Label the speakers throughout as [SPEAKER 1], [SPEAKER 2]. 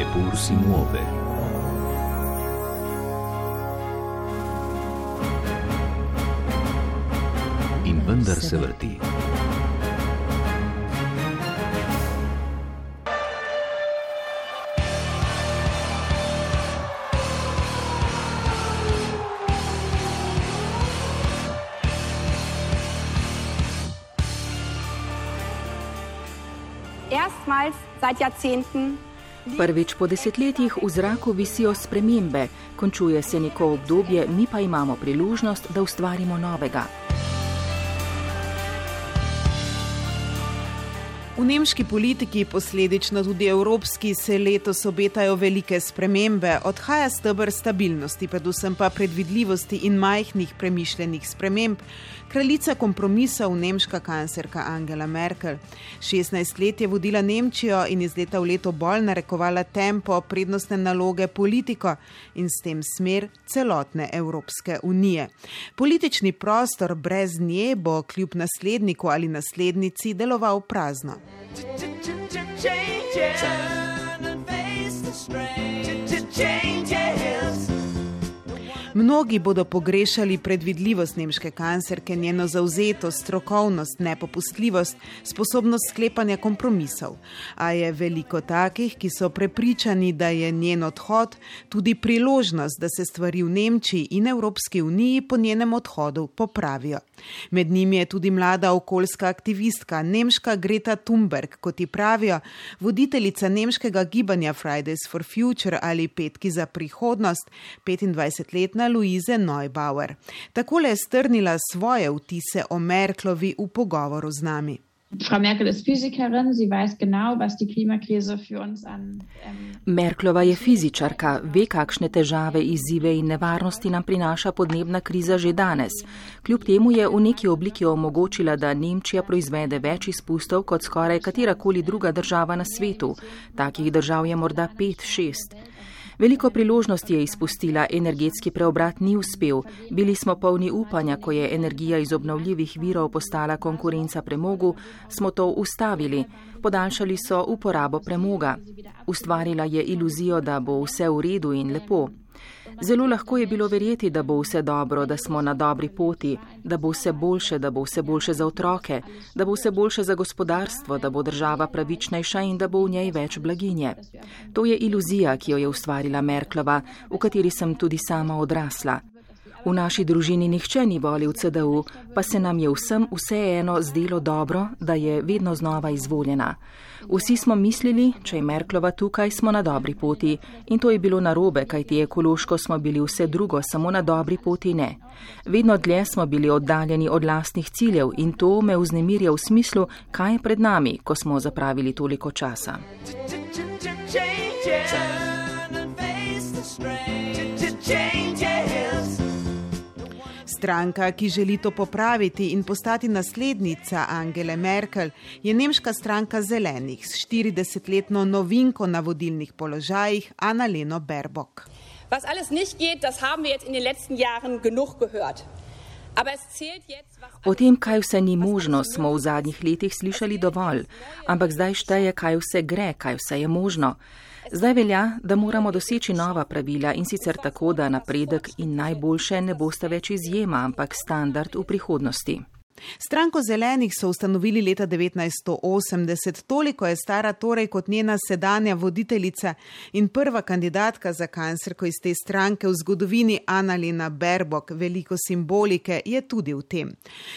[SPEAKER 1] Eppur si muove. In vendar se vrti.
[SPEAKER 2] Erstmals seit Jahrzehnten
[SPEAKER 3] Prvič po desetletjih v zraku visijo spremembe, končuje se neko obdobje, mi pa imamo priložnost, da ustvarimo novega.
[SPEAKER 4] V nemški politiki, posledično tudi evropski, se letos obetajo velike spremembe. Odhaja stebr stabilnosti, predvsem pa predvidljivosti in majhnih premišljenih sprememb. Kraljica kompromisov, nemška kanclerka Angela Merkel. 16 let je vodila Nemčijo in iz leta v leto bolj narekovala tempo, prednostne naloge politiko in s tem smer celotne Evropske unije. Politični prostor brez nje bo kljub nasledniku ali naslednici deloval prazno. Mnogi bodo pogrešali predvidljivost nemške kanclerke, njeno zauzetost, strokovnost, nepopustljivost, sposobnost sklepanja kompromisov. A je veliko takih, ki so prepričani, da je njen odhod tudi priložnost, da se stvari v Nemčiji in Evropski uniji po njenem odhodu popravijo. Med njimi je tudi mlada okoljska aktivistka, nemška Greta Thunberg, kot ji pravijo, voditeljica nemškega gibanja Fridays for Future ali Petki za prihodnost, 25-letna Louise Neubauer. Takole je strnila svoje vtise o Merklovi v pogovoru z nami.
[SPEAKER 5] Frau Merkel ist Physikerin, sie weiß genau, was die Klimakrise für uns an.
[SPEAKER 3] Ähm Merklova je fizičarka, ve, kakšne težave, izzive in nevarnosti nam prinaša podnebna kriza že danes. Kljub temu je v neki obliki omogočila, da Nemčija proizvede več izpustov kot skoraj katerakoli druga država na svetu. Takih držav je morda pet, šest. Veliko priložnosti je izpustila, energetski preobrat ni uspel. Bili smo polni upanja, ko je energija iz obnovljivih virov postala konkurenca premogu, smo to ustavili. Podaljšali so uporabo premoga. Ustvarila je iluzijo, da bo vse v redu in lepo. Zelo lahko je bilo verjeti, da bo vse dobro, da smo na dobri poti, da bo vse boljše, da bo vse boljše za otroke, da bo vse boljše za gospodarstvo, da bo država pravičnejša in da bo v njej več blaginje. To je iluzija, ki jo je ustvarila Merklova, v kateri sem tudi sama odrasla. V naši družini nihče ni volil CDU, pa se nam je vsem vseeno zdelo dobro, da je vedno znova izvoljena. Vsi smo mislili, če je Merklova tukaj, smo na dobri poti in to je bilo narobe, kajti ekološko smo bili vse drugo, samo na dobri poti ne. Vedno dlje smo bili oddaljeni od lastnih ciljev in to me vznemirja v smislu, kaj je pred nami, ko smo zapravili toliko časa.
[SPEAKER 4] Stranka, ki želi to popraviti in postati naslednica Angele Merkel, je nemška stranka zelenih s 40-letno novinko na vodilnih položajih Annaleno Baerbock.
[SPEAKER 2] Was alles nicht geht, das haben wir jetzt in den letzten Jahren genug gehört.
[SPEAKER 3] O tem, kaj vse ni možno, smo v zadnjih letih slišali dovolj, ampak zdaj šteje, kaj vse gre, kaj vse je možno. Zdaj velja, da moramo doseči nova pravila in sicer tako, da napredek in najboljše ne boste več izjema, ampak standard v prihodnosti.
[SPEAKER 4] Stranko zelenih so ustanovili leta 1980, toliko je stara torej kot njena sedanja voditeljica in prva kandidatka za kanclerko iz te stranke v zgodovini Annalena Berbok. Veliko simbolike je tudi v tem.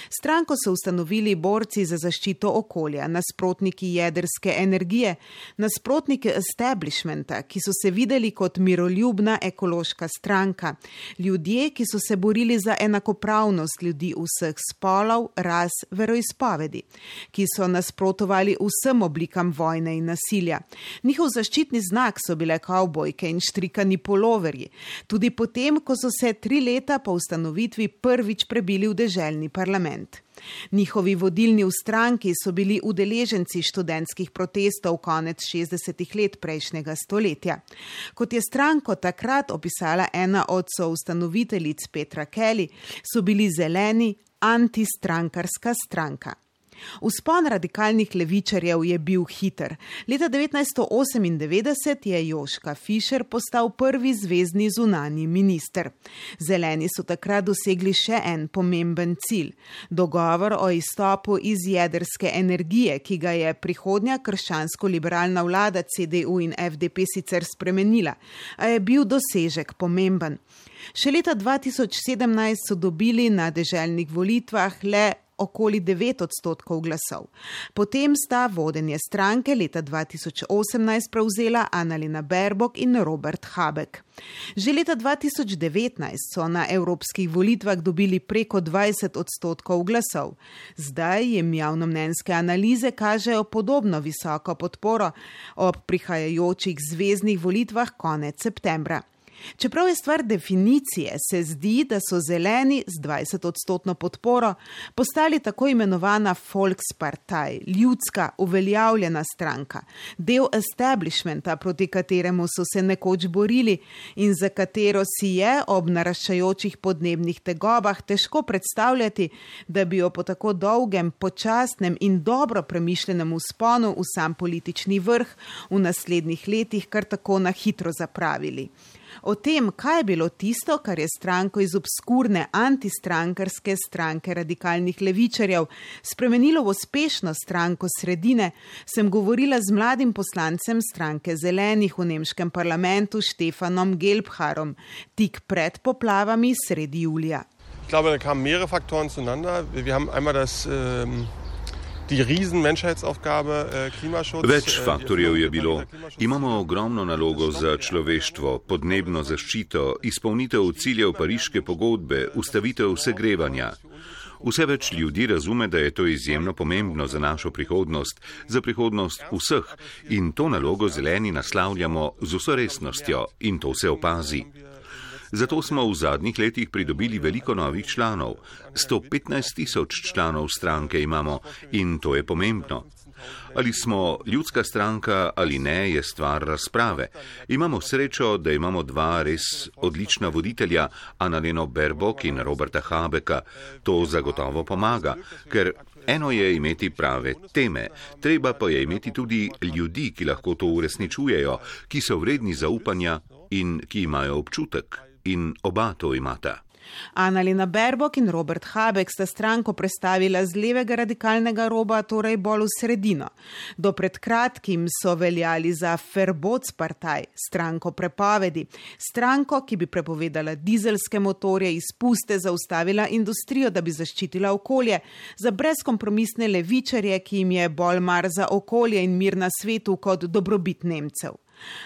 [SPEAKER 4] Stranko so ustanovili borci za zaščito okolja, nasprotniki jedrske energije, nasprotniki establishmenta, ki so se videli kot miroljubna ekološka stranka, ljudje, ki so se borili za enakopravnost ljudi vseh spolov, ras veroizpovedi, ki so nasprotovali vsem oblikam vojne in nasilja. Njihov zaščitni znak so bile kavbojke in štrikani poloverji, tudi potem, ko so se tri leta po ustanovitvi prvič prebili v deželni parlament. Njihovi vodilni v stranki so bili udeleženci študentskih protestov konec 60-ih let prejšnjega stoletja. Kot je stranko takrat opisala ena od soustanoviteljic Petra Kelly, so bili zeleni, antistrankarska stranka. Vzpon radikalnih levičarjev je bil hiter. Leta 1998 je Joška Fischer postal prvi zvezdni zunani minister. Zeleni so takrat dosegli še en pomemben cilj: dogovor o izstopu iz jedrske energije, ki ga je prihodnja krščansko-liberalna vlada CDU in FDP sicer spremenila, a je bil dosežek pomemben. Še leta 2017 so dobili na deželnih volitvah le okoli 9 odstotkov glasov. Potem sta vodenje stranke leta 2018 prevzela Annalena Berbok in Robert Habek. Že leta 2019 so na evropskih volitvah dobili preko 20 odstotkov glasov. Zdaj jim javnomnenjske analize kažejo podobno visoko podporo ob prihajajočih zvezdnih volitvah konec septembra. Čeprav je stvar definicije, se zdi, da so zeleni z 20 odstotno podporo postali tako imenovana Volkspartei, ljudska uveljavljena stranka, del establishmenta, proti kateremu so se nekoč borili in za katero si je ob naraščajočih podnebnih tegobah težko predstavljati, da bi jo po tako dolgem, počasnem in dobro premišljenem usponu v sam politični vrh v naslednjih letih kar tako na hitro zapravili. O tem, kaj je bilo tisto, kar je stranko iz obskurne antistrankarske stranke radikalnih levičarjev spremenilo v uspešno stranko sredine, sem govorila z mladim poslancem stranke zelenih v nemškem parlamentu Štefanom Gelbharom tik pred poplavami sredi julija.
[SPEAKER 6] Ich glaube, da kamen mehrere Faktoren zueinander. Wir haben einmal das
[SPEAKER 7] Äh, Več äh, faktorjev je bilo. Imamo ogromno nalogo za človeštvo, podnebno zaščito, izpolnitev ciljev pariške pogodbe, ustavitev segrevanja. Vse več ljudi razume, da je to izjemno pomembno za našo prihodnost, za prihodnost vseh in to nalogo zeleni naslavljamo z vso resnostjo in to se opazi. Zato smo v zadnjih letih pridobili veliko novih članov. 115 tisoč članov stranke imamo in to je pomembno. Ali smo ljudska stranka ali ne, je stvar razprave. Imamo srečo, da imamo dva res odlična voditelja, Annaleno Berbok in Roberta Habeka. To zagotovo pomaga, ker eno je imeti prave teme, treba pa je imeti tudi ljudi, ki lahko to uresničujejo, ki so vredni zaupanja in ki imajo občutek in oba to imata.
[SPEAKER 4] Annalena Berbok in Robert Habek sta stranko predstavila z levega radikalnega roba, torej bolj v sredino. Do pred kratkim so veljali za Ferbotspartaj, stranko prepovedi, stranko, ki bi prepovedala dizelske motorje, izpuste, zaustavila industrijo, da bi zaščitila okolje, za brezkompromisne levičarje, ki jim je bolj mar za okolje in mir na svetu kot dobrobit Nemcev.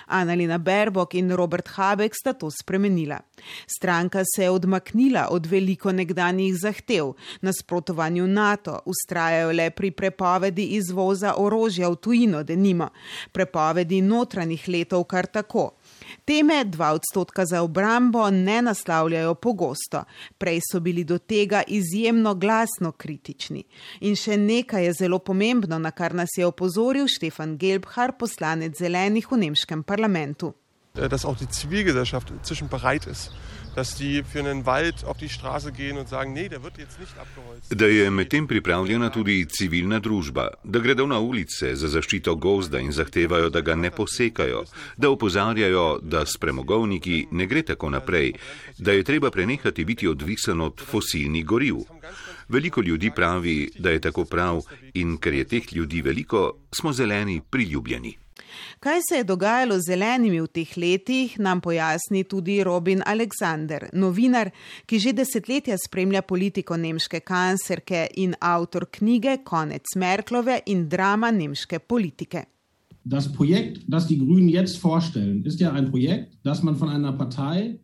[SPEAKER 4] Annalena Berbok in Robert Habek sta to spremenila. Stranka se je odmaknila od veliko nekdanjih zahtev, nasprotovanju NATO, ustrajajo le pri prepovedi izvoza orožja v tujino, denimo, prepovedi notranjih letov kar tako. Teme 2 odstotka za obrambo ne naslavljajo pogosto, prej so bili do tega izjemno glasno kritični. In še nekaj je zelo pomembno, na kar nas je opozoril Štefan Gelbhar, poslanec zelenih v nemškem parlamentu.
[SPEAKER 6] Da auch die Zivilgesellschaft inzwischen bereit ist, dass die für einen Wald auf die Straße gehen und sagen, nee, der wird jetzt nicht abgeholzt.
[SPEAKER 7] Da je medtem pripravljena tudi civilna družba, da gredo na ulice za zaščito gozda in zahtevajo, da ga ne posekajo, da opozarjajo, da s premogovniki ne gre tako naprej, da je treba prenehati biti odvisen od fosilnih goriv. Veliko ljudi pravi, da je tako prav in ker je teh ljudi veliko, smo zeleni priljubljeni.
[SPEAKER 4] Kaj se je dogajalo z zelenimi v teh letih, nam pojasni tudi Robin Alexander, novinar, ki že desetletja spremlja politiko nemške kancerke in avtor knjige Konec Merklove in drama nemške politike.
[SPEAKER 8] Das Projekt, das die Grünen jetzt vorstellen, ist ja ein Projekt, das man von einer Partei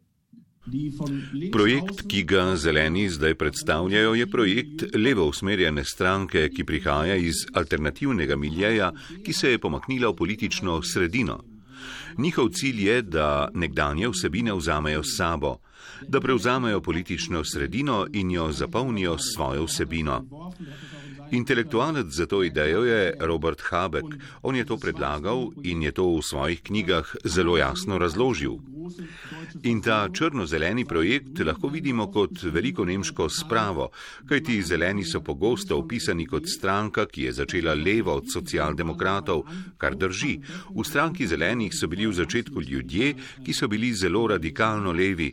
[SPEAKER 7] Projekt, ki ga zeleni zdaj predstavljajo, je projekt levo usmerjene stranke, ki prihaja iz alternativnega miljeja, ki se je pomaknila v politično sredino. Njihov cilj je, da nekdanje vsebine vzamejo s sabo, da prevzamejo politično sredino in jo zapolnijo s svojo vsebino. Intelektualec za to idejo je Robert Habeck. On je to predlagal in je to v svojih knjigah zelo jasno razložil. In ta črno-zeleni projekt lahko vidimo kot veliko nemško spravo, kajti zeleni so pogosto opisani kot stranka, ki je začela levo od socialdemokratov, kar drži. V stranki zelenih so bili v začetku ljudje, ki so bili zelo radikalno levi.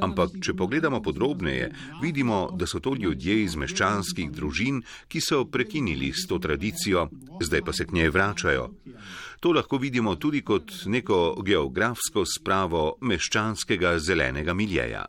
[SPEAKER 7] Ampak, če pogledamo podrobneje, vidimo, da so to ljudje iz meščanskih družin, ki so prekinili s to tradicijo, zdaj pa se k njej vračajo. To lahko vidimo tudi kot neko geografsko spravo meščanskega zelenega miljeja.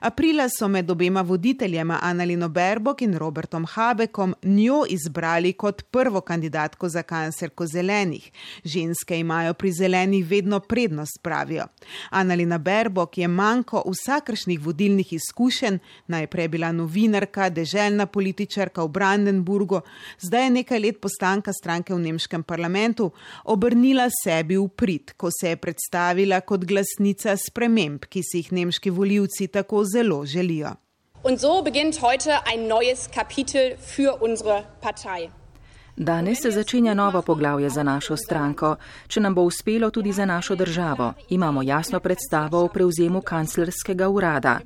[SPEAKER 4] Aprila so med obema voditeljema Annalino Berbok in Robertom Habekom njo izbrali kot prvo kandidatko za kancerko zelenih. Ženske imajo pri zelenih vedno prednost, pravijo. Annalina Berbok je manjko vsakršnih vodilnih izkušenj, najprej bila novinarka, deželna političarka v Brandenburgu, zdaj je nekaj let postanka stranke v nemškem parlamentu, obrnila sebi v prid, ko se je predstavila kot glasnica sprememb, ki si jih nemški voljivci tako tako zelo želijo.
[SPEAKER 2] Und so beginnt heute ein neues Kapitel für unsere Partei.
[SPEAKER 3] Danes se začenja novo poglavje za našo stranko, če nam bo uspelo tudi za našo državo. Imamo jasno predstavo o prevzemu kanclerskega urada.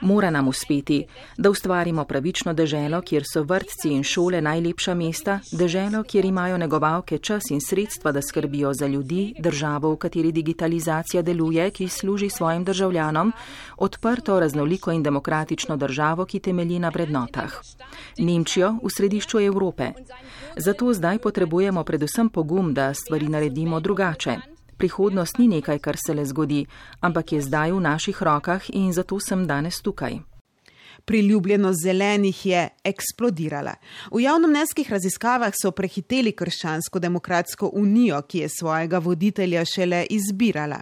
[SPEAKER 3] Mora nam uspeti, da ustvarimo pravično deželo, kjer so vrtci in šole najlepša mesta, deželo, kjer imajo negovalke čas in sredstva, da skrbijo za ljudi, državo, v kateri digitalizacija deluje, ki služi svojim državljanom, odprto, raznoliko in demokratično državo, ki temelji na vrednotah. Nemčijo v središču Evrope. Zato zdaj potrebujemo predvsem pogum, da stvari naredimo drugače. Prihodnost ni nekaj, kar se le zgodi, ampak je zdaj v naših rokah in zato sem danes tukaj.
[SPEAKER 4] Priljubljenost zelenih je eksplodirala. V javnomneskih raziskavah so prehiteli Krščansko-demokratsko unijo, ki je svojega voditelja šele izbirala.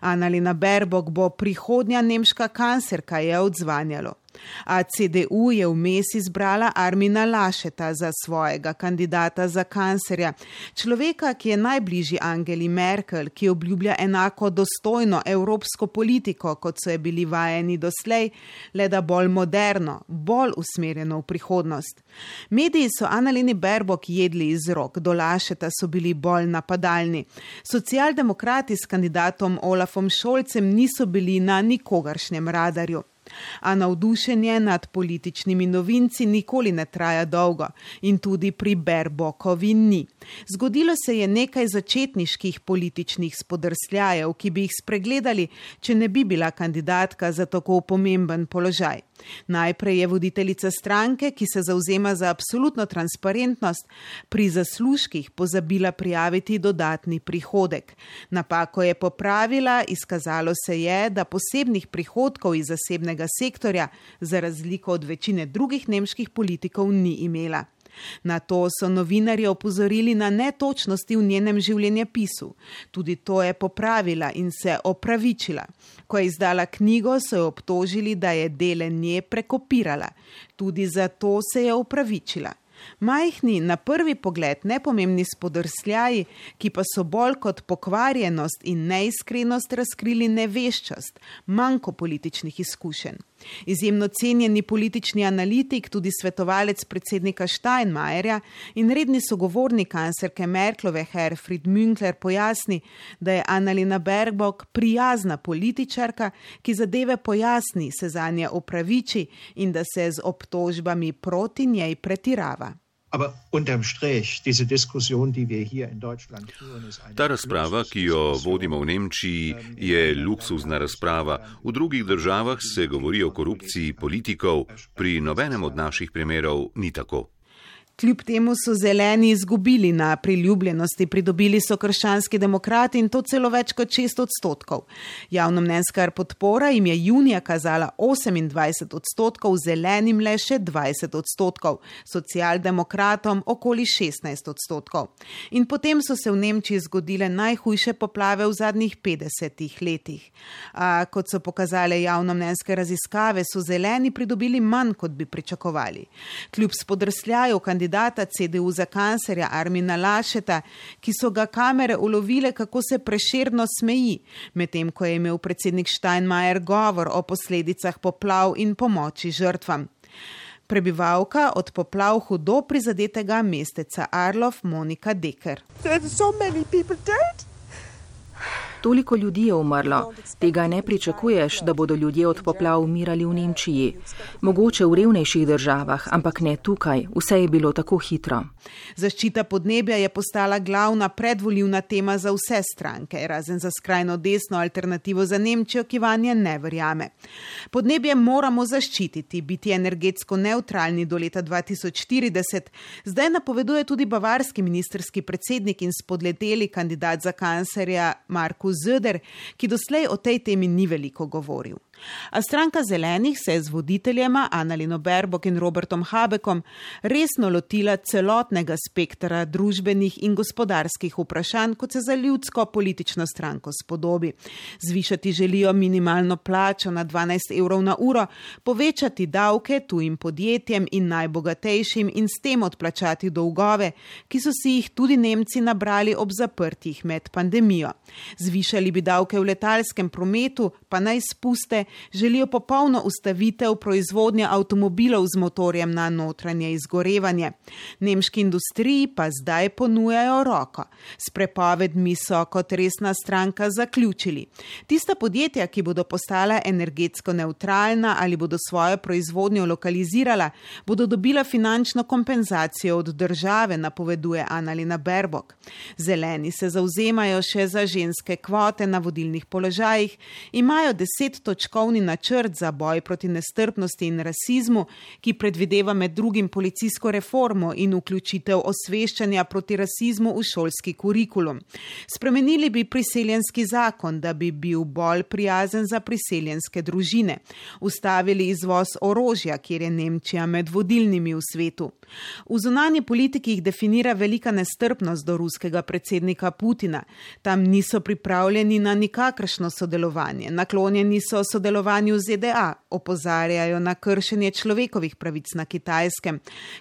[SPEAKER 4] Annalina Berbok bo prihodnja nemška kancerka, je odzvanjalo. A CDU je vmes izbrala Armina Lašeta za svojega kandidata za kancerja, človeka, ki je najbližji Angeli Merkel, ki obljublja enako dostojno evropsko politiko, kot so je bili vajeni doslej, le da bolj moderno, bolj usmerjeno v prihodnost. Mediji so Annalini Berbok jedli iz rok, do Lašeta so bili bolj napadalni. Socialdemokrati s kandidatom Olafom Šolcem niso bili na nikogaršnjem radarju. A navdušenje nad političnimi novinci nikoli ne traja dolgo in tudi pri Berbokovi ni. Zgodilo se je nekaj začetniških političnih spodrsljajev, ki bi jih spregledali, če ne bi bila kandidatka za tako pomemben položaj. Najprej je voditeljica stranke, ki se zauzema za absolutno transparentnost, pri zaslužkih pozabila prijaviti dodatni prihodek. Napako je popravila, izkazalo se je, da posebnih prihodkov iz zasebnega sektorja, za razliko od večine drugih nemških politikov, ni imela. Na to so novinarji opozorili na netočnosti v njenem življenjepisu. Tudi to je popravila in se opravičila. Ko je izdala knjigo, so jo obtožili, da je dele nje prekopirala. Tudi zato se je opravičila. Majhni, na prvi pogled nepomembni spodrsljaji, ki pa so bolj kot pokvarjenost in neiskrenost razkrili neveščost, manjko političnih izkušenj. Izjemno cenjeni politični analitik, tudi svetovalec predsednika Steinmeierja in redni sogovornik kancerke Merklove Herfried Münkler pojasni, da je Annalina Bergbok prijazna političarka, ki zadeve pojasni, se za nje opraviči in da se z obtožbami proti njej pretirava.
[SPEAKER 7] Ta razprava, ki jo vodimo v Nemčiji, je luksuzna razprava. V drugih državah se govori o korupciji politikov, pri nobenem od naših primerov ni tako.
[SPEAKER 4] Kljub temu so zeleni izgubili na priljubljenosti, pridobili so krščanski demokrati in to celo več kot 6 odstotkov. Javnomnenska podpora jim je junija kazala 28 odstotkov, zelenim le še 20 odstotkov, socialdemokratom okoli 16 odstotkov. In potem so se v Nemčiji zgodile najhujše poplave v zadnjih 50 letih. A, kot so pokazale javnomnenske raziskave, so zeleni pridobili manj, kot bi pričakovali. Kljub spodrsljaju kandidatov, kandidata CDU za kancerja Armina Lašeta, ki so ga kamere ulovile, kako se preširno smeji, medtem ko je imel predsednik Steinmeier govor o posledicah poplav in pomoči žrtvam. Prebivalka od poplav hudo prizadetega mesteca Arlov Monika Deker.
[SPEAKER 3] Toliko ljudi je umrlo, tega ne pričakuješ, da bodo ljudje od poplav umirali v Nemčiji. Mogoče v revnejših državah, ampak ne tukaj, vse je bilo tako hitro.
[SPEAKER 4] Zaščita podnebja je postala glavna predvoljivna tema za vse stranke, razen za skrajno desno alternativo za Nemčijo, ki vanje ne verjame. Podnebje moramo zaščititi, biti energetsko neutralni do leta 2040, zdaj napoveduje tudi bavarski ministerski predsednik in spodleteli kandidat za kancerja Markus Zöder, ki doslej o tej temi ni veliko govoril. A stranka zelenih se je z voditeljema Annalino Berbok in Robertom Habekom resno lotila celotnega spektra družbenih in gospodarskih vprašanj, kot se za ljudsko politično stranko spodobi. Zvišati želijo minimalno plačo na 12 evrov na uro, povečati davke tujim podjetjem in najbogatejšim in s tem odplačati dolgove, ki so si jih tudi Nemci nabrali ob zaprtih med pandemijo. Zvišali bi davke v letalskem prometu, pa naj spuste želijo popolno ustavitev proizvodnje avtomobilov z motorjem na notranje izgorevanje. Nemški industriji pa zdaj ponujajo roko. S prepovedmi so kot resna stranka zaključili. Tista podjetja, ki bodo postala energetsko neutralna ali bodo svojo proizvodnjo lokalizirala, bodo dobila finančno kompenzacijo od države, napoveduje Annalina Berbok. Zeleni se zauzemajo še za ženske kvote na vodilnih položajih, imajo deset točk strokovni načrt za boj proti nestrpnosti in rasizmu, ki predvideva med drugim policijsko reformo in vključitev osveščanja proti rasizmu v šolski kurikulum. Spremenili bi priseljenski zakon, da bi bil bolj prijazen za priseljenske družine. Ustavili izvoz orožja, kjer je Nemčija med vodilnimi v svetu. V zunanji politiki jih definira velika nestrpnost do ruskega predsednika Putina. Tam niso pripravljeni na nikakršno sodelovanje. Naklonjeni so sodelovanju sodelovanju z ZDA, opozarjajo na kršenje človekovih pravic na kitajskem.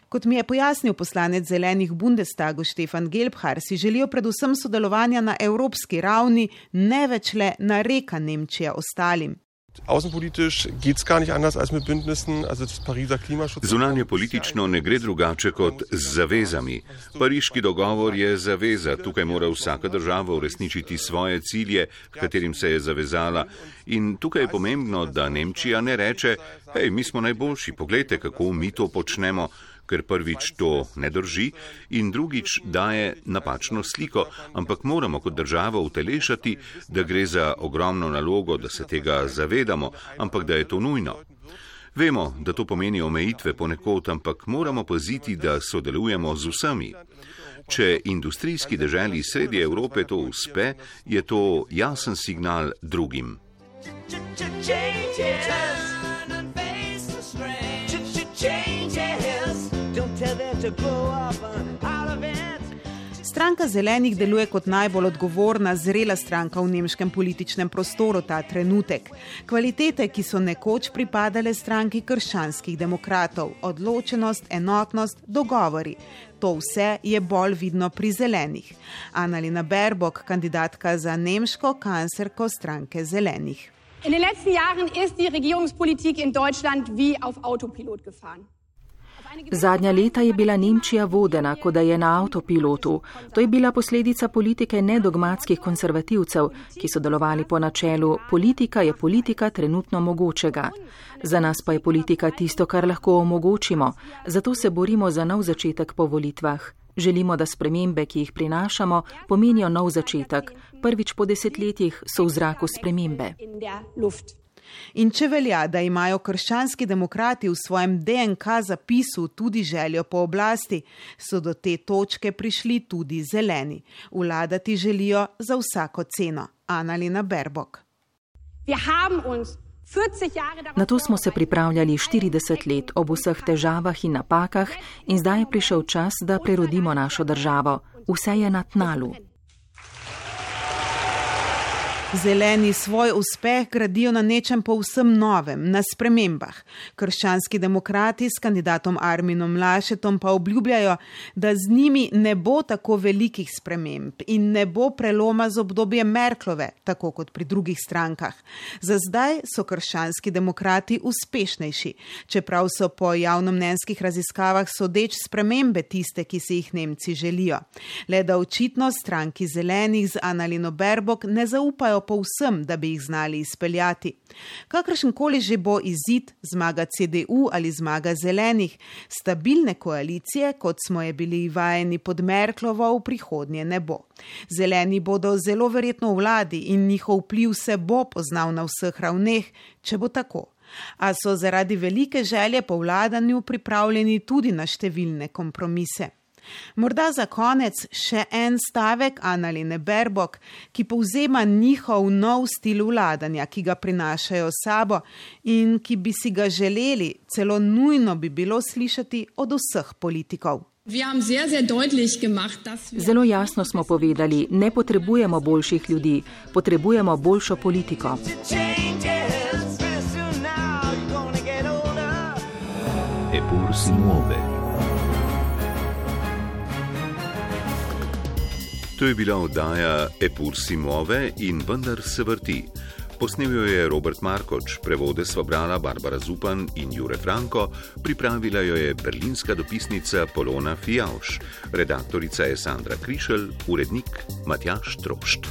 [SPEAKER 4] Kot mi je pojasnil poslanec zelenih Bundestagu Štefan Gelbhar, si želijo predvsem sodelovanja na evropski ravni, ne več le na reka Nemčija ostalim.
[SPEAKER 6] Außenpolitisch geht es gar nicht anders als mit Bündnissen. Also das Pariser Klimaschutz.
[SPEAKER 7] Zunanje politično ne gre drugače kot z zavezami. Pariški dogovor je zaveza. Tukaj mora vsaka država uresničiti svoje cilje, katerim se je zavezala. In tukaj je pomembno, da Nemčija ne reče, hej, mi smo najboljši, pogledajte, kako mi to počnemo ker prvič to ne drži in drugič daje napačno sliko, ampak moramo kot država utelešati, da gre za ogromno nalogo, da se tega zavedamo, ampak da je to nujno. Vemo, da to pomeni omejitve ponekod, ampak moramo paziti, da sodelujemo z vsemi. Če industrijski deželi sredi Evrope to uspe, je to jasen signal drugim.
[SPEAKER 4] Stranka zelenih deluje kot najbolj odgovorna, zrela stranka v nemškem političnem prostoru ta trenutek. Kvalitete, ki so nekoč pripadale stranki krščanskih demokratov, odločenost, enotnost, dogovori. To vse je bolj vidno pri zelenih. Annalina Berbok, kandidatka za nemško kancerko stranke zelenih.
[SPEAKER 2] In den letzten Jahren ist die Regierungspolitik in Deutschland wie auf Autopilot gefahren.
[SPEAKER 3] Zadnja leta je bila Nemčija vodena, kot da je na avtopilotu. To je bila posledica politike nedogmatskih konservativcev, ki so delovali po načelu politika je politika trenutno mogočega. Za nas pa je politika tisto, kar lahko omogočimo, zato se borimo za nov začetek po volitvah. Želimo, da spremembe, ki jih prinašamo, pomenijo nov začetek. Prvič po desetletjih so v zraku spremembe.
[SPEAKER 4] In če velja, da imajo krščanski demokrati v svojem DNK zapisu tudi željo po oblasti, so do te točke prišli tudi zeleni. Vladati želijo za vsako ceno. Annalina Berbok.
[SPEAKER 3] Na to smo se pripravljali 40 let ob vseh težavah in napakah in zdaj je prišel čas, da prerodimo našo državo. Vse je na tnalu.
[SPEAKER 4] Zeleni svoj uspeh gradijo na nečem povsem novem, na spremembah. Krščanski demokrati s kandidatom Arminom Lašetom pa obljubljajo, da z njimi ne bo tako velikih sprememb in ne bo preloma z obdobjem Merklove, tako kot pri drugih strankah. Za zdaj so krščanski demokrati uspešnejši, čeprav so po javnomnenjskih raziskavah sodeč spremembe tiste, ki si jih Nemci želijo. Le da očitno stranki zelenih z Analino Berbok ne zaupajo povsem, da bi jih znali izpeljati. Kakršen koli že bo izid, zmaga CDU ali zmaga zelenih, stabilne koalicije, kot smo je bili vajeni pod Merklovo, v prihodnje ne bo. Zeleni bodo zelo verjetno v vladi in njihov vpliv se bo poznal na vseh ravneh, če bo tako. A so zaradi velike želje po vladanju pripravljeni tudi na številne kompromise. Morda za konec še en stavek Analine Berbok, ki povzema njihov nov stil vladanja, ki ga prinašajo sabo in ki bi si ga želeli, celo nujno bi bilo slišati od vseh politikov.
[SPEAKER 3] Zelo jasno smo povedali, ne potrebujemo boljših ljudi, potrebujemo boljšo politiko.
[SPEAKER 1] Epur si muove.
[SPEAKER 7] To je bila oddaja Epur Simove in vendar se vrti. Posnel jo je Robert Markoč, prevode sva brala Barbara Zupan in Jure Franko, pripravila jo je berlinska dopisnica Polona Fijauš, redaktorica je Sandra Krišel, urednik Matjaš Trošt.